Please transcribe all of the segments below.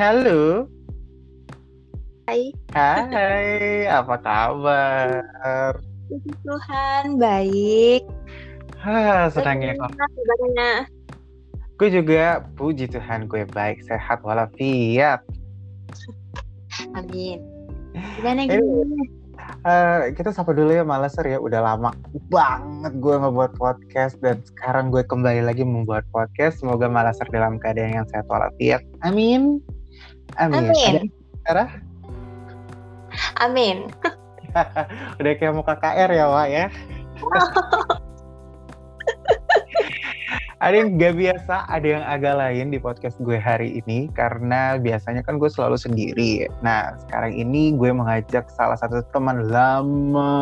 Halo. Hai. Hai, apa kabar? Puji Tuhan, baik. Hah, senangnya kok. Kabarnya? Gue juga, puji Tuhan, gue baik, sehat walafiat. Amin. Gimana Ini- gimana? Eh, kita sapa dulu ya Malaser ya, udah lama banget gue ngebuat podcast dan sekarang gue kembali lagi membuat podcast. Semoga Malaser dalam keadaan yang sehat walafiat. Amin. Amin. Amin. Ada Sarah? Amin. Udah kayak mau KKR ya, Wak ya. ada yang gak biasa, ada yang agak lain di podcast gue hari ini karena biasanya kan gue selalu sendiri. Nah, sekarang ini gue mengajak salah satu teman lama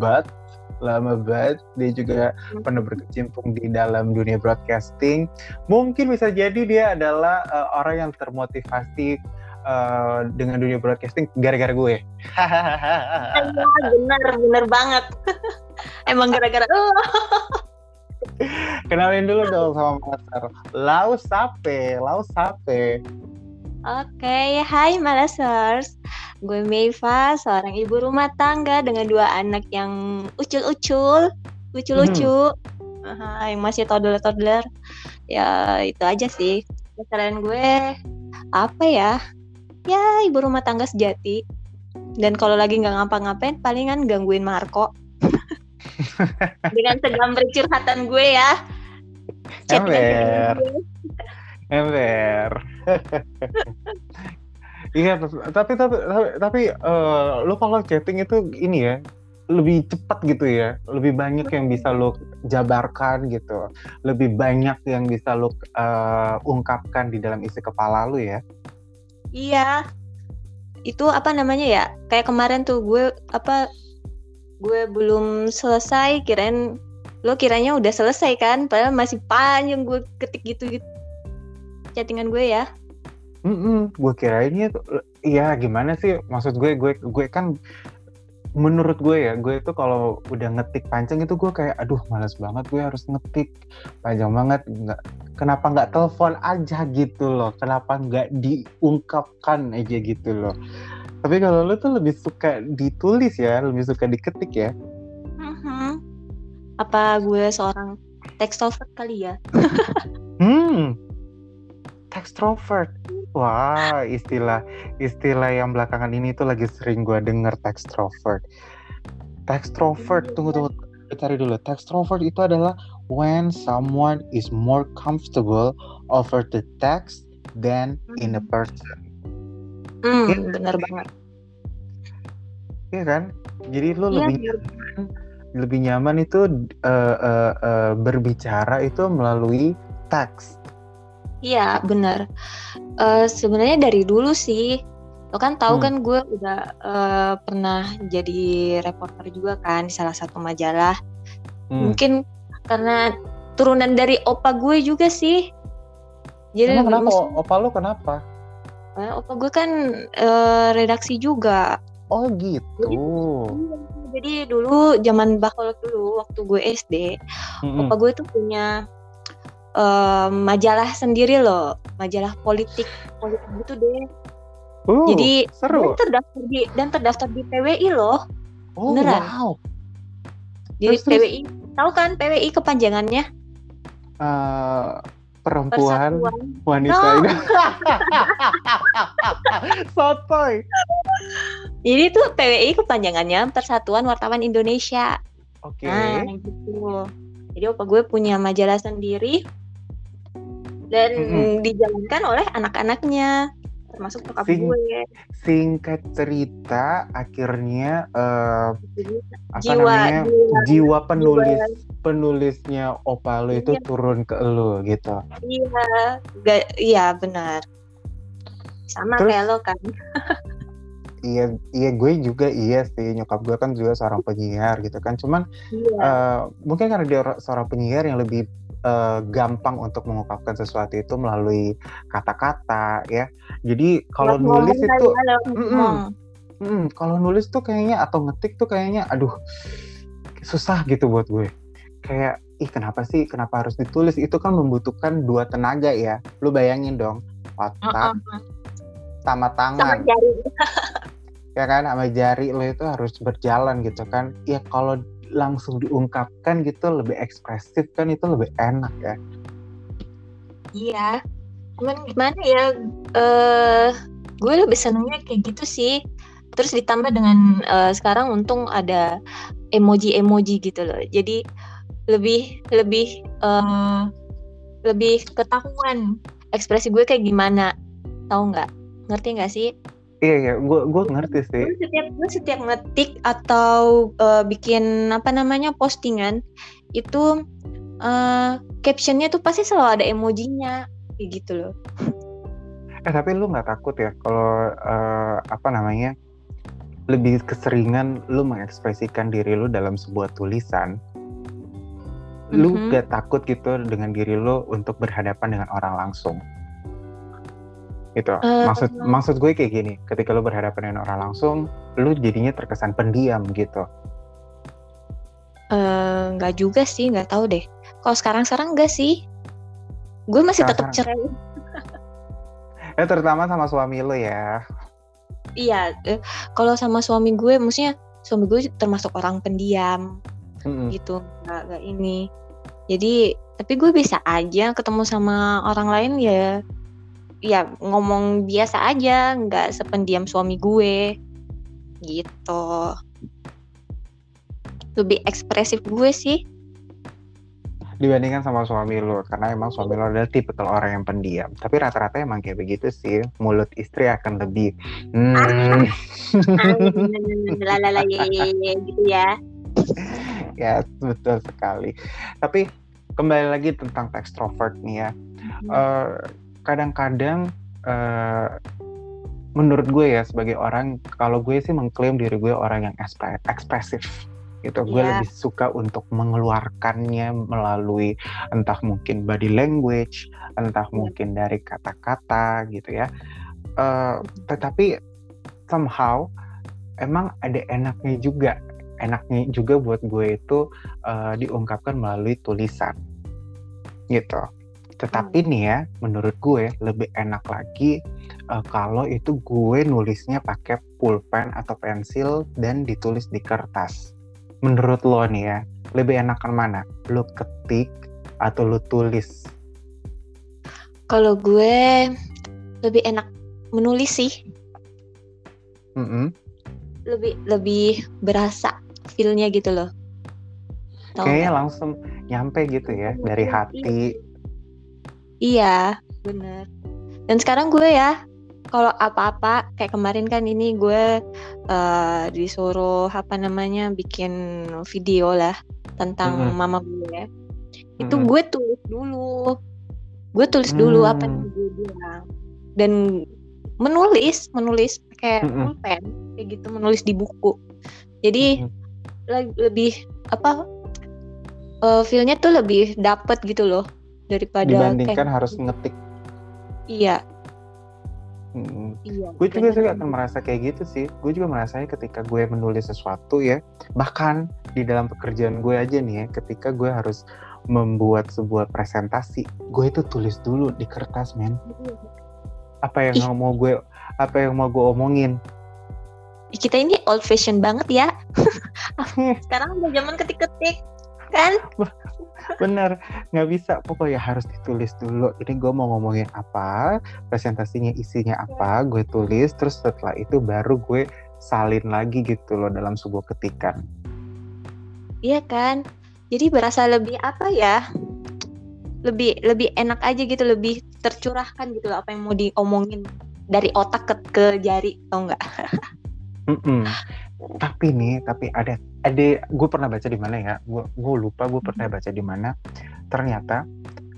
banget, lama banget. Dia juga pernah berkecimpung di dalam dunia broadcasting. Mungkin bisa jadi dia adalah eh, orang yang termotivasi eh, dengan dunia broadcasting gara-gara gue. Iya, benar, benar banget. Emang gara-gara oh, Kenalin dulu dong sama Master. Lau Sape, Lau Sape. Oke, hai Malasers. Gue Meiva, seorang ibu rumah tangga dengan dua anak yang ucul-ucul, lucu-lucu, Aha, yang masih toddler-toddler. Ya, itu aja sih. Kesalahan gue apa ya? Ya, ibu rumah tangga sejati. Dan kalau lagi nggak ngapa-ngapain, palingan gangguin Marco. Dengan segambir curhatan gue ya. Ember. Ember. Iya, tapi tapi tapi, tapi eh, lu kalau chatting itu ini ya lebih cepat gitu ya, lebih banyak yang bisa lu jabarkan gitu, lebih banyak yang bisa lu eh, ungkapkan di dalam isi kepala lu ya. Iya. Itu apa namanya ya? Kayak kemarin tuh gue apa gue belum selesai kirain lo kiranya udah selesai kan padahal masih panjang gue ketik gitu gitu chattingan gue ya Mm gue kirainnya tuh, ya gimana sih? Maksud gue, gue, gue kan menurut gue ya, gue itu kalau udah ngetik panjang itu gue kayak, aduh malas banget gue harus ngetik panjang banget. Nggak, kenapa nggak telepon aja gitu loh? Kenapa nggak diungkapkan aja gitu loh? Tapi kalau lu tuh lebih suka ditulis ya, lebih suka diketik ya. Mhm. apa gue seorang textrovert kali ya Hmm, textrovert. Wah, istilah istilah yang belakangan ini tuh lagi sering gue denger textrovert. Textrovert, tunggu tunggu, cari dulu. Textrovert itu adalah when someone is more comfortable over the text than in a person. hmm, Iya. bener banget Iya kan? Jadi lu Iya, lebih lebih nyaman itu eh, eh, eh, berbicara itu melalui teks. Iya bener Eh, sebenarnya dari dulu sih lo kan tahu Hmm. kan gue udah eh, pernah jadi reporter juga kan di salah satu majalah Hmm. mungkin karena turunan dari opa gue juga sih jadi Emang kenapa? Opa lu kenapa? eh, opa gue kan eh, redaksi juga Oh gitu. jadi dulu zaman bakal dulu waktu gue SD Mm-mm. opa gue tuh punya eh, majalah sendiri loh majalah politik politik gitu deh Uh, jadi seru. dan terdaftar di dan terdaftar di PWI loh Oh beneran. wow. jadi Terus, terus? PWI tahu kan PWI kepanjangannya Eh, perempuan Persatuan wanita No. ini. Sotoy. jadi tuh PWI kepanjangannya Persatuan Wartawan Indonesia Oke. Nah, gitu. Jadi opa gue punya majalah sendiri dan Mm-mm. dijalankan oleh anak-anaknya, termasuk bokap Sing- gue. Singkat cerita, akhirnya apa Jiwa, namanya jiwa, jiwa penulis penulisnya opa lu itu Iya. turun ke lu gitu. Iya, ga- iya benar. Sama Terus- kayak lo kan. Iya, iya gue juga iya sih nyokap gue kan juga seorang penyiar gitu kan. Cuman Iya. eh, mungkin karena dia ora- seorang penyiar yang lebih eh, gampang untuk mengungkapkan sesuatu itu melalui kata-kata ya. Jadi kalau nulis itu, ya, lo Mm-mm. ngomong. mm, kalau nulis tuh kayaknya atau ngetik tuh kayaknya, aduh susah gitu buat gue. Kayak ih kenapa sih kenapa harus ditulis itu kan membutuhkan dua tenaga ya. Lu bayangin dong otak Uh-uh. sama sama tangan jari ya kan sama jari lo itu harus berjalan gitu kan ya kalau langsung diungkapkan gitu lebih ekspresif kan itu lebih enak ya. Iya. Cuman gimana ya eh gue lebih senengnya kayak gitu sih. Terus ditambah dengan eh, sekarang untung ada emoji-emoji gitu loh. Jadi lebih lebih eh, lebih ketahuan ekspresi gue kayak gimana. Tahu nggak? Ngerti nggak sih iya iya. Gue gue ngerti sih. Gue setiap gue setiap ngetik atau eh, bikin apa namanya postingan itu eh, captionnya tuh pasti selalu ada emojinya kayak gitu loh. Eh tapi lu nggak takut ya kalau eh, apa namanya lebih keseringan lu mengekspresikan diri lu dalam sebuah tulisan? Lu Mhm. gak takut gitu dengan diri lu untuk berhadapan dengan orang langsung itu Eh, maksud maksud gue kayak gini ketika lu berhadapan dengan orang langsung lu jadinya terkesan pendiam gitu. Eh, nggak juga sih nggak tahu deh. Kalau sekarang sekarang enggak sih. Gue masih tetap cerai. Ya terutama sama suami lu ya. Iya eh, kalau sama suami gue maksudnya suami gue termasuk orang pendiam. Mm-mm. gitu nggak nggak ini. Jadi tapi gue bisa aja ketemu sama orang lain ya ya ngomong biasa aja nggak sependiam suami gue. Gitu. Lebih ekspresif gue sih. Dibandingkan sama suami lu karena emang suami lu adalah tipe kalau orang yang pendiam. Tapi rata-rata emang kayak begitu sih mulut istri akan lebih hmm, Lalala, ye, ye, ye, gitu ya. Ya betul sekali. Tapi kembali lagi tentang extrovert nih ya. Eh, kadang-kadang eh, menurut gue ya sebagai orang kalau gue sih mengklaim diri gue orang yang ekspre- ekspresif gitu gue Iya. lebih suka untuk mengeluarkannya melalui entah mungkin body language entah Iya. mungkin dari kata-kata gitu ya Eh, tetapi somehow emang ada enaknya juga enaknya juga buat gue itu eh, diungkapkan melalui tulisan gitu tetapi nih ya menurut gue lebih enak lagi eh, kalau itu gue nulisnya pakai pulpen atau pensil dan ditulis di kertas. Menurut lo nih ya lebih enakan mana? Lo ketik atau lo tulis? Kalau gue lebih enak menulis sih, Mm-mm. lebih lebih berasa feel-nya gitu loh. Kayaknya langsung nyampe gitu ya dari hati Iya, bener. Dan sekarang gue ya, kalau apa-apa kayak kemarin kan ini gue eh, disuruh apa namanya bikin video lah tentang Mm-mm. mama gue. Itu Mm-mm. gue tulis dulu, gue tulis dulu apa Hmm. yang gue bilang dan menulis, menulis pakai Mm-mm. pulpen kayak gitu, menulis di buku. Jadi Mm-mm. lag- lebih apa eh, feel-nya tuh lebih dapet gitu loh daripada dibandingkan kayak- harus ngetik. Iya. Mm. iya gue juga sih akan merasa kayak gitu sih. Gue juga merasanya ketika gue menulis sesuatu ya bahkan di dalam pekerjaan gue aja nih ya ketika gue harus membuat sebuah presentasi gue itu tulis dulu di kertas men. Apa yang Ih. mau gue apa yang mau gue omongin? Kita ini old fashion banget ya. Sekarang udah zaman ketik-ketik kan bener. Nggak bisa. Pokoknya harus ditulis dulu. Ini gue mau ngomongin apa presentasinya isinya apa gue tulis terus setelah itu baru gue salin lagi gitu loh dalam sebuah ketikan iya kan? Jadi berasa lebih apa ya? Lebih lebih enak aja gitu lebih tercurahkan gitu loh apa yang mau diomongin dari otak ke, ke jari tau nggak? Mm-mm. Tapi nih, tapi ada ada gue pernah baca di mana ya? Gue gue lupa gue pernah baca di mana. Ternyata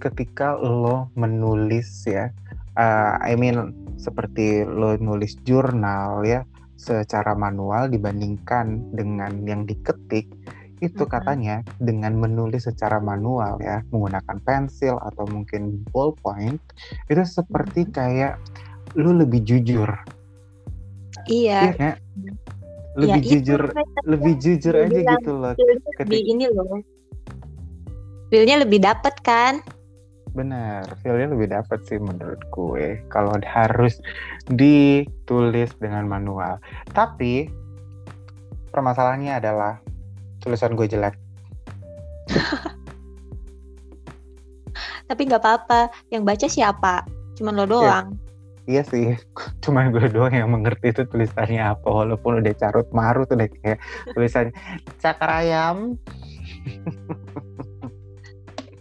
ketika lo menulis ya, uh, I mean seperti lo nulis jurnal ya secara manual dibandingkan dengan yang diketik itu Mhm. katanya dengan menulis secara manual ya menggunakan pensil atau mungkin ballpoint itu seperti kayak lu lebih jujur iya Iya Ya, lebih itu jujur lebih jujur aja gitu loh feel-nya lebih ketik- ini loh. Feel-nya lebih dapet kan? Benar feelnya lebih dapat sih menurut gue kalau harus ditulis dengan manual. Tapi permasalahannya adalah tulisan gue jelek. Tapi nggak apa-apa yang baca siapa? Cuman lo doang iya sih cuma gue doang yang mengerti itu tulisannya apa walaupun udah carut marut udah kayak tulisannya cakar ayam.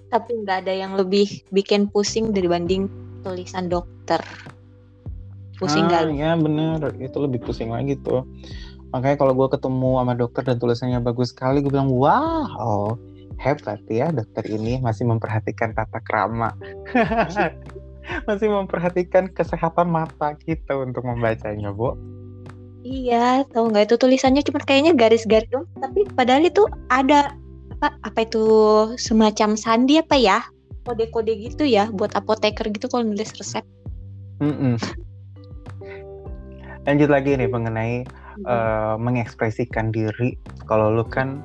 Tapi nggak ada yang lebih bikin pusing dibanding tulisan dokter. Pusing ah, nggak? ya bener. Itu lebih pusing lagi tuh. Makanya kalau gue ketemu sama dokter dan tulisannya bagus sekali gue bilang wow hebat ya dokter ini masih memperhatikan tata krama masih memperhatikan kesehatan mata kita untuk membacanya bu iya tau nggak itu tulisannya cuma kayaknya garis-garis dong tapi padahal itu ada apa apa itu semacam sandi apa ya kode-kode gitu ya buat apoteker gitu kalau nulis resep. Mm -mm. Lanjut lagi nih mengenai uh, mengekspresikan diri. Kalau lu kan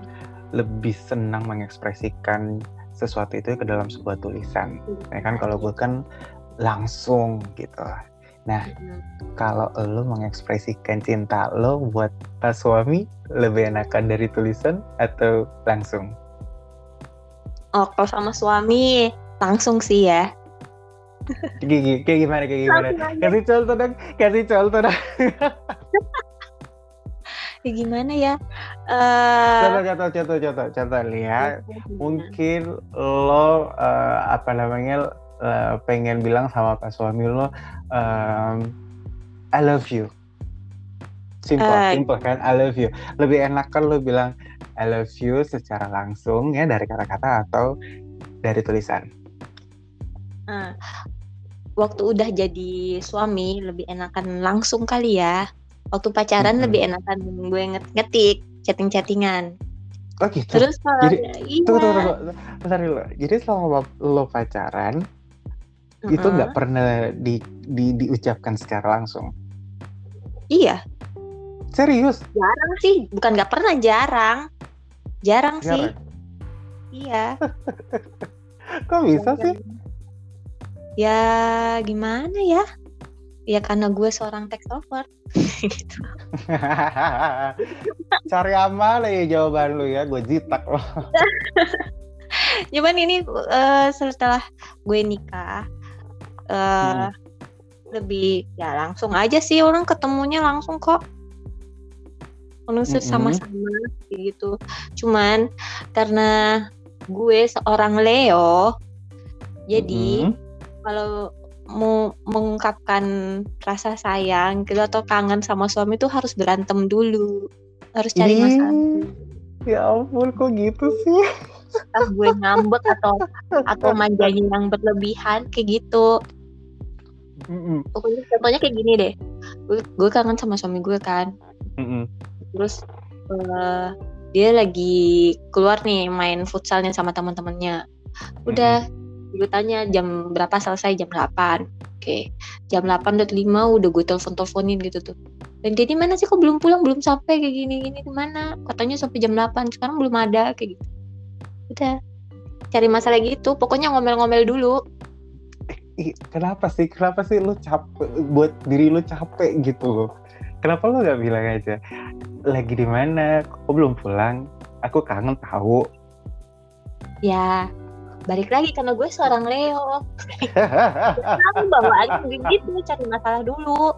lebih senang mengekspresikan sesuatu itu ke dalam sebuah tulisan. Ya kan kalau gue kan langsung gitu. Nah, kalau lo mengekspresikan cinta lo buat pas suami lebih enakan dari tulisan atau langsung? Oh, kalau sama suami langsung sih ya. Gigi, kayak gimana, kayak gimana? Kasih contoh dong, kasih contoh dong. ya gimana ya? Uh... Contoh, contoh, contoh, contoh, contoh lihat. Mungkin lo uh, apa namanya uh, pengen bilang sama pas suami lo, um, I love you. Simple, uh, simple kan, I love you. Lebih enak kan lo bilang I love you secara langsung ya dari kata-kata atau dari tulisan? Uh, waktu udah jadi suami lebih enakan langsung kali ya. Waktu pacaran hmm. lebih enakan gue ngetik chatting-chattingan. Oh gitu. Terus kalau jadi, iya. Tunggu, tunggu, tunggu. Bentar dulu. Jadi selama lo pacaran -uh. itu nggak pernah di, di diucapkan secara langsung? Iya. Serius? Jarang sih, bukan nggak pernah jarang. Jarang, sih. Iya. Kok bisa sih? Ya gimana ya? Ya karena gue seorang tekstover. gitu. Cari amal ya jawaban lu ya, gue jitak loh. Cuman ini uh, setelah gue nikah, uh, hmm. lebih ya langsung aja sih orang ketemunya langsung kok manusia -hmm. sama-sama gitu cuman karena gue seorang Leo jadi mm -hmm. kalau mau mengungkapkan rasa sayang gitu atau kangen sama suami itu harus berantem dulu harus cari masalah ya ampun kok gitu sih Entah gue ngambek atau atau manjanya yang berlebihan kayak gitu mm -hmm. pokoknya contohnya kayak gini deh. Gue, gue kangen sama suami gue kan. Mm -hmm terus uh, dia lagi keluar nih main futsalnya sama teman-temannya udah mm-hmm. gue tanya jam berapa selesai? Jam 8 oke. Jam 8 udah lima udah gue telepon teleponin gitu tuh. Dan jadi mana sih? Kok belum pulang? Belum sampai kayak gini gini mana? Katanya sampai jam 8 sekarang belum ada kayak gitu. Udah. Cari masalah gitu. Pokoknya ngomel-ngomel dulu kenapa sih? Kenapa sih lu capek buat diri lu capek gitu loh? Kenapa lu gak bilang aja lagi di mana? Kok belum pulang? Aku kangen tahu ya balik lagi karena gue seorang Leo. Kamu bawa aja gitu cari masalah dulu.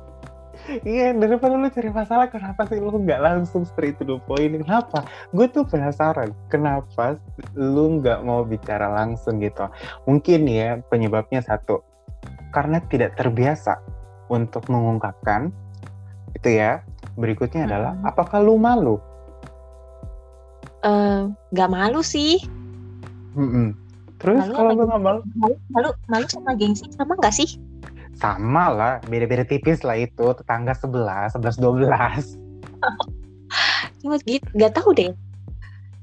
Iya, daripada lu cari masalah, kenapa sih lu nggak langsung straight to the point? Kenapa? Gue tuh penasaran, kenapa lu nggak mau bicara langsung gitu? Mungkin ya penyebabnya satu, karena tidak terbiasa untuk mengungkapkan itu ya berikutnya adalah hmm. apakah lu malu? Uh, gak malu sih. Mm-mm. Terus malu kalau lu gak malu? malu? Malu, sama gengsi sama gak sih? Sama lah, beda-beda tipis lah itu, tetangga sebelah, sebelas dua belas. Cuma gitu, gak tahu deh.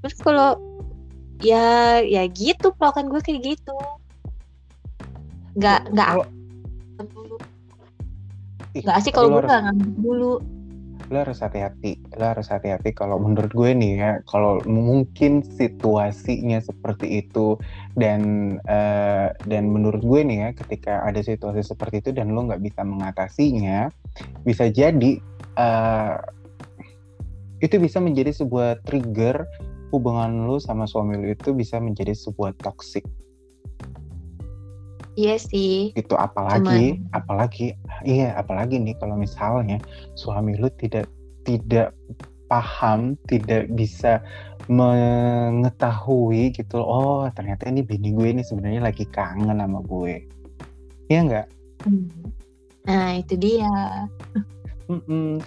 Terus kalau ya ya gitu pelokan gue kayak gitu. Gak gak Gak asik kalau gue gak ngambil dulu. Lo harus hati-hati lo harus hati-hati kalau menurut gue nih ya kalau mungkin situasinya seperti itu dan uh, dan menurut gue nih ya ketika ada situasi seperti itu dan lo nggak bisa mengatasinya bisa jadi uh, itu bisa menjadi sebuah trigger hubungan lo sama suami lo itu bisa menjadi sebuah toxic Iya sih. Itu apalagi, Cuman... apalagi, iya apalagi nih kalau misalnya suami lu tidak tidak paham, tidak bisa mengetahui gitu. Oh ternyata ini bini gue ini sebenarnya lagi kangen sama gue. Iya nggak? Hmm. Nah itu dia. Mm-mm.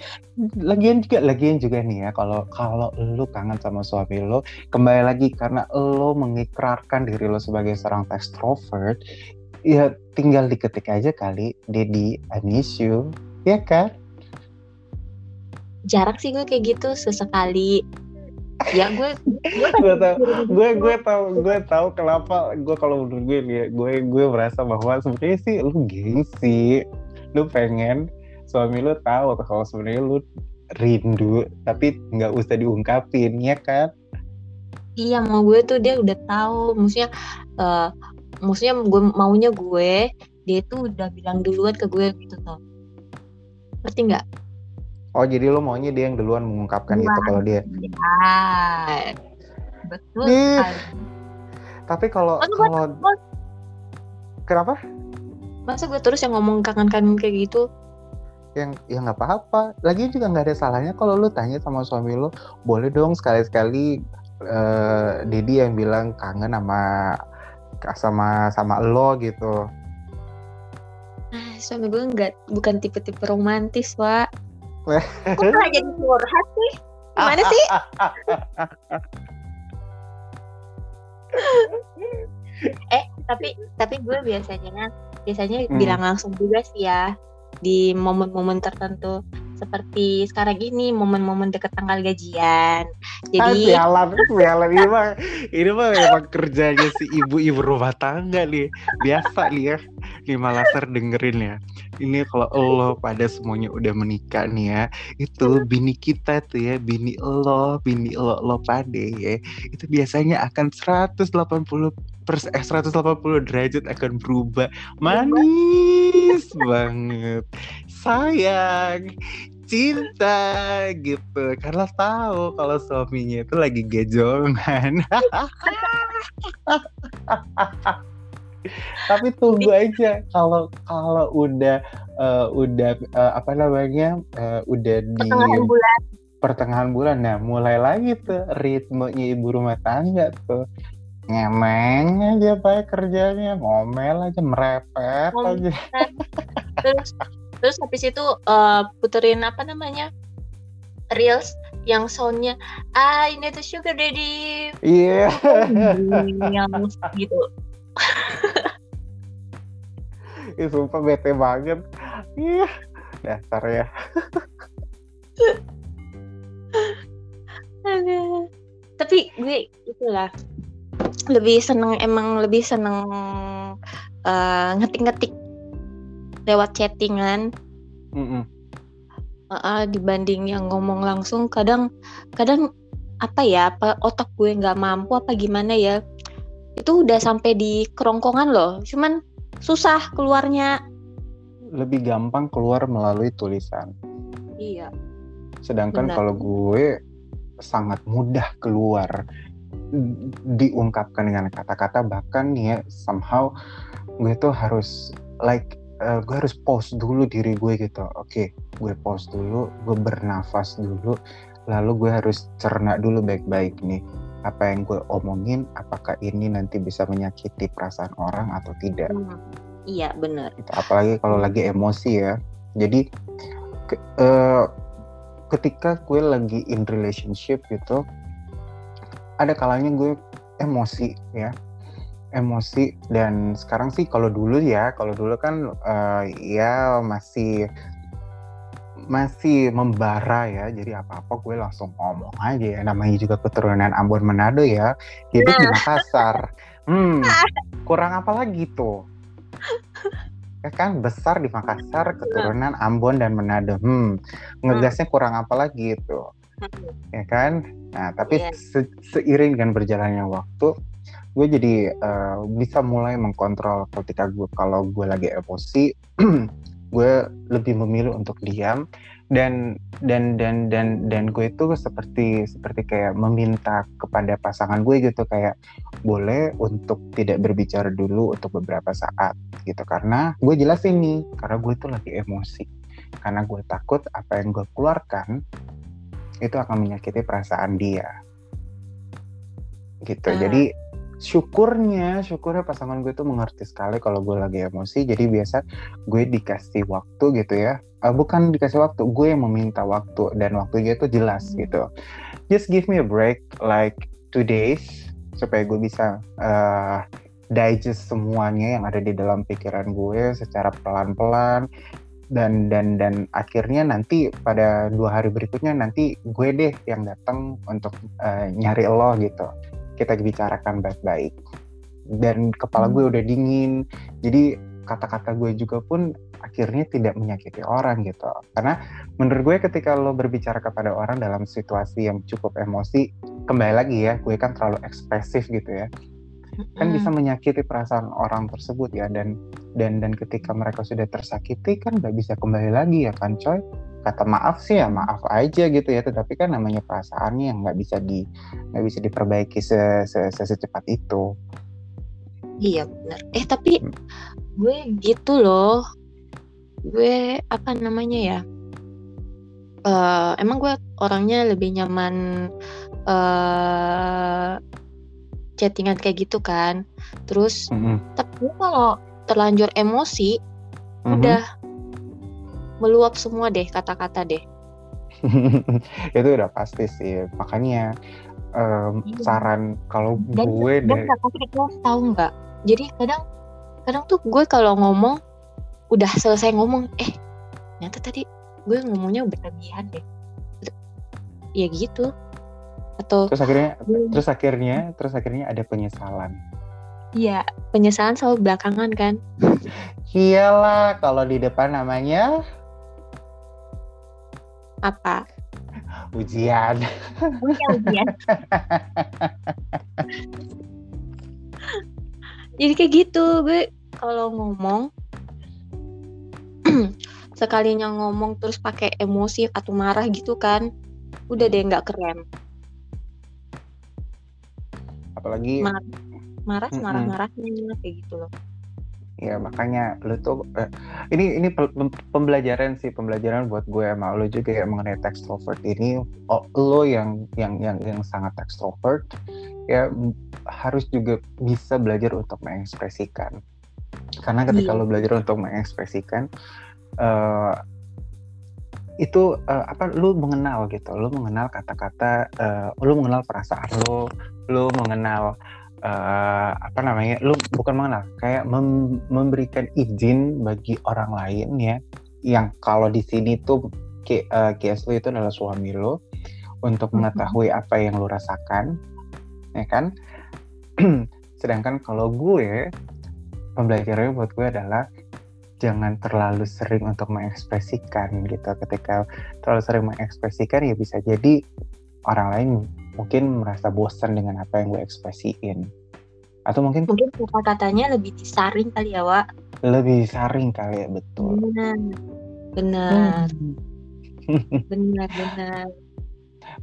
Lagian juga, lagian juga nih ya, kalau kalau lu kangen sama suami lo, kembali lagi karena lo mengikrarkan diri lo sebagai seorang extrovert, ya tinggal diketik aja kali. Dedi I miss you. Ya kan jarak sih gue kayak gitu sesekali. Ya gue gue tau. Gue gue tau gue tau kenapa gue kalau menurut gue nih gue gue merasa bahwa sebenarnya sih lu gengsi. Lu pengen suami lu tahu kalau sebenarnya lu rindu tapi nggak usah diungkapin ya kan iya mau gue tuh dia udah tahu. Maksudnya uh, maksudnya gue maunya gue dia itu udah bilang duluan ke gue gitu tuh ngerti nggak? Oh jadi lo maunya dia yang duluan mengungkapkan itu kalau dia? Ya, betul Nih. tapi kalau kalau kenapa? Masa gue terus yang ngomong kangen-kangen kayak gitu? Yang ya nggak apa-apa. Lagi juga nggak ada salahnya kalau lu tanya sama suami lo boleh dong sekali-sekali uh, Dedi yang bilang kangen sama sama sama lo gitu. Ah suami gue nggak bukan tipe-tipe romantis wa kok malah jadi curhat sih? Gimana sih? Eh tapi tapi gue biasanya biasanya hmm. bilang langsung juga sih ya di momen-momen tertentu seperti sekarang ini momen-momen deket tanggal gajian. Jadi ah, sialan, sialan ini mah ini mah emang kerjanya si ibu-ibu rumah tangga nih. Biasa nih ya. Lima laser dengerin ya. Ini kalau lo pada semuanya udah menikah nih ya, itu bini kita tuh ya, bini lo, bini lo lo pada ya, itu biasanya akan 180 pers eh 180 derajat akan berubah manis banget sayang cinta gitu. Karena tahu kalau suaminya itu lagi gejongan tapi tunggu aja kalau kalau udah uh, udah uh, apa namanya uh, udah di pertengahan bulan. Pertengahan bulan. Nah mulai lagi tuh ritmenya ibu rumah tangga tuh. Ngemeng aja baik kerjanya. Ngomel aja merepet aja. Terus terus habis itu uh, puterin apa namanya reels yang soundnya ah ini tuh sugar daddy. Iya. Yeah. yang gitu. Ih, sumpah bete banget. Iya dasar ya. Tapi gue itulah lebih seneng emang lebih seneng uh, ngetik-ngetik lewat chattingan mm -mm. uh, dibanding yang ngomong langsung kadang kadang apa ya apa otak gue nggak mampu apa gimana ya itu udah sampai di kerongkongan loh. Cuman susah keluarnya. Lebih gampang keluar melalui tulisan. Iya. Sedangkan kalau gue sangat mudah keluar diungkapkan dengan kata-kata bahkan ya somehow gue tuh harus like uh, gue harus pause dulu diri gue gitu. Oke okay, gue pause dulu gue bernafas dulu lalu gue harus cerna dulu baik-baik nih. Apa yang gue omongin apakah ini nanti bisa menyakiti perasaan orang atau tidak? Hmm, iya benar. Gitu. apalagi kalau lagi emosi ya. Jadi ke, uh, ketika gue lagi in relationship gitu ada kalanya gue emosi ya emosi. Dan sekarang sih kalau dulu ya kalau dulu kan uh, ya masih masih membara ya. Jadi apa apa gue langsung ngomong aja ya. Namanya juga keturunan Ambon Manado ya. Hidup di Makassar. Hmm kurang apa lagi tuh? Ya kan besar di Makassar keturunan Ambon dan Manado. Hmm ngegasnya kurang apa lagi itu ya kan? Nah tapi Iya. se- seiring dengan berjalannya waktu gue jadi eh, bisa mulai mengkontrol ketika gue kalau gue lagi emosi gue lebih memilih untuk diam. Dan dan dan dan dan gue itu seperti seperti kayak meminta kepada pasangan gue gitu kayak boleh untuk tidak berbicara dulu untuk beberapa saat gitu. Karena gue jelasin nih karena gue itu lagi emosi. Karena gue takut apa yang gue keluarkan itu akan menyakiti perasaan dia. Gitu. Ah. jadi syukurnya syukurnya pasangan gue tuh mengerti sekali kalau gue lagi emosi. Jadi biasa gue dikasih waktu gitu ya. Eh, bukan dikasih waktu gue yang meminta waktu dan waktunya itu jelas Hmm. gitu. Just give me a break like two days supaya gue bisa eh, digest semuanya yang ada di dalam pikiran gue secara pelan-pelan. Dan dan dan akhirnya nanti pada dua hari berikutnya nanti gue deh yang datang untuk eh, nyari lo gitu kita bicarakan baik-baik. Dan kepala gue udah dingin. Jadi kata-kata gue juga pun akhirnya tidak menyakiti orang gitu. Karena menurut gue ketika lo berbicara kepada orang dalam situasi yang cukup emosi kembali lagi ya gue kan terlalu ekspresif gitu ya. Kan Mm. bisa menyakiti perasaan orang tersebut ya. Dan dan dan ketika mereka sudah tersakiti kan nggak bisa kembali lagi ya kan coy kata maaf sih ya maaf aja gitu ya tetapi kan namanya perasaannya yang nggak bisa di nggak bisa diperbaiki se, se, se- secepat itu Iya benar. Eh tapi Hmm. gue gitu loh. Gue apa namanya ya? Eh emang gue orangnya lebih nyaman eh chattingan kayak gitu kan. Terus Mhm. tapi gue kalau terlanjur emosi Mhm. udah meluap semua deh kata-kata deh. itu udah pasti sih makanya Iya. saran kalau Dan gue dan dari kata lo tahu nggak? Jadi kadang kadang tuh gue kalau ngomong udah selesai ngomong eh ternyata tadi gue ngomongnya berlebihan deh. Ya gitu. Atau terus akhirnya gue- terus akhirnya terus akhirnya ada penyesalan Iya, penyesalan selalu belakangan kan. iyalah kalau di depan namanya Apa? ujian Punya ujian. Jadi kayak gitu, gue kalau ngomong sekalinya ngomong terus pakai emosi atau marah gitu kan, udah deh nggak keren. apalagi Mar- Marah Mm-mm. marah-marahnya kayak gitu loh. Ya makanya lu tuh eh, ini ini pembelajaran sih pembelajaran buat gue sama lu juga ya mengenai extrovert ini. Oh, lo yang yang yang yang sangat extrovert ya harus juga bisa belajar untuk mengekspresikan. Karena ketika Iya. lo belajar untuk mengekspresikan eh, itu eh, apa lu mengenal gitu. Lu mengenal kata-kata eh, lu mengenal perasaan lu lu mengenal eh, apa namanya lu bukan mengenal kayak mem- memberikan izin bagi orang lain ya yang kalau di sini tuh eh, Kies lu itu adalah suami lu untuk Mhm. mengetahui apa yang lu rasakan ya kan sedangkan kalau gue pembelajarannya buat gue adalah jangan terlalu sering untuk mengekspresikan gitu ketika terlalu sering mengekspresikan ya bisa jadi orang lain mungkin merasa bosan dengan apa yang gue ekspresiin atau mungkin Mungkin kata-katanya lebih disaring kali ya, Wak. lebih saring kali ya betul Benar. Benar, Hmm. benar, benar.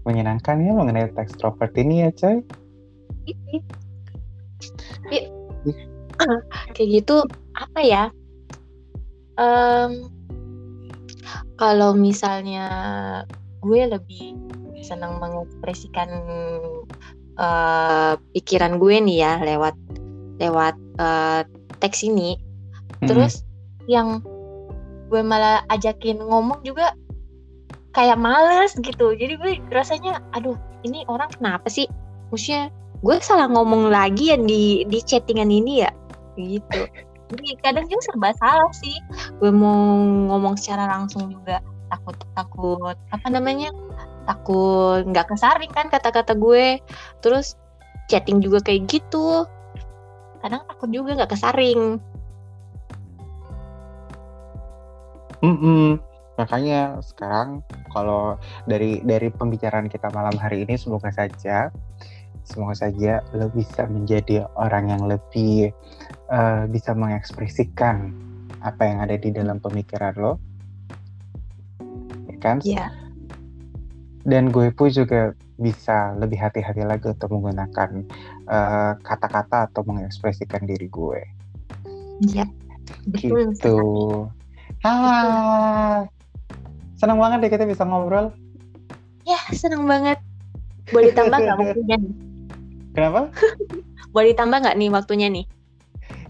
menyenangkan ya mengenai extrovert ini ya coy Ih, ih. kayak gitu apa ya Em, kalau misalnya gue lebih senang mengekspresikan eh, pikiran gue nih ya lewat lewat eh, teks ini. Terus yang gue malah ajakin ngomong juga kayak males gitu. Jadi gue rasanya aduh ini orang kenapa sih? Maksudnya gue salah ngomong lagi ya di di chattingan ini ya? Gitu. Jadi kadang juga serba salah sih. Gue mau ngomong secara langsung juga. Takut takut apa namanya takut nggak kesaring kan kata-kata gue terus chatting juga kayak gitu kadang takut juga nggak kesaring Mm-mm. Makanya sekarang kalau dari dari pembicaraan kita malam hari ini semoga saja semoga saja lo bisa menjadi orang yang lebih uh, bisa mengekspresikan apa yang ada di dalam pemikiran lo, ya kan? Iya. Dan gue pun juga bisa lebih hati-hati lagi untuk menggunakan uh, kata-kata atau mengekspresikan diri gue. Iya. Betul. Gitu. Ah, senang banget deh kita bisa ngobrol. Ya, senang banget. Boleh tambah nggak waktunya nih? Kenapa? Boleh ditambah nggak nih waktunya nih?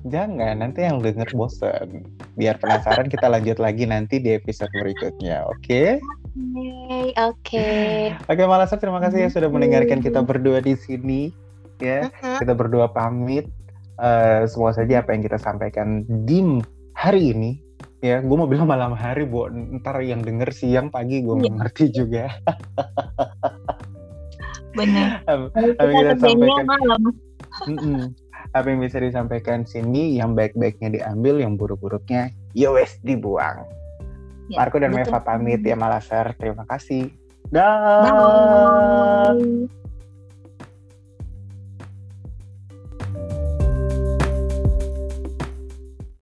Jangan, nanti yang denger bosen. Biar penasaran kita lanjut lagi nanti di episode berikutnya, oke? Okay? Oke, oke. Oke, Malasa terima kasih ya sudah mendengarkan kita berdua di sini. Ya, kita berdua pamit. Uh, semua saja apa yang kita sampaikan di hari ini ya. Gue mau bilang malam hari buat ntar yang denger siang pagi gue yeah. ngerti juga. Benar. Apa yang kita sampaikan malam. Apa yang bisa disampaikan sini yang baik-baiknya diambil yang buruk-buruknya ya wes dibuang ya, Marco dan Meva pamit ya Malaser. Terima kasih. Dah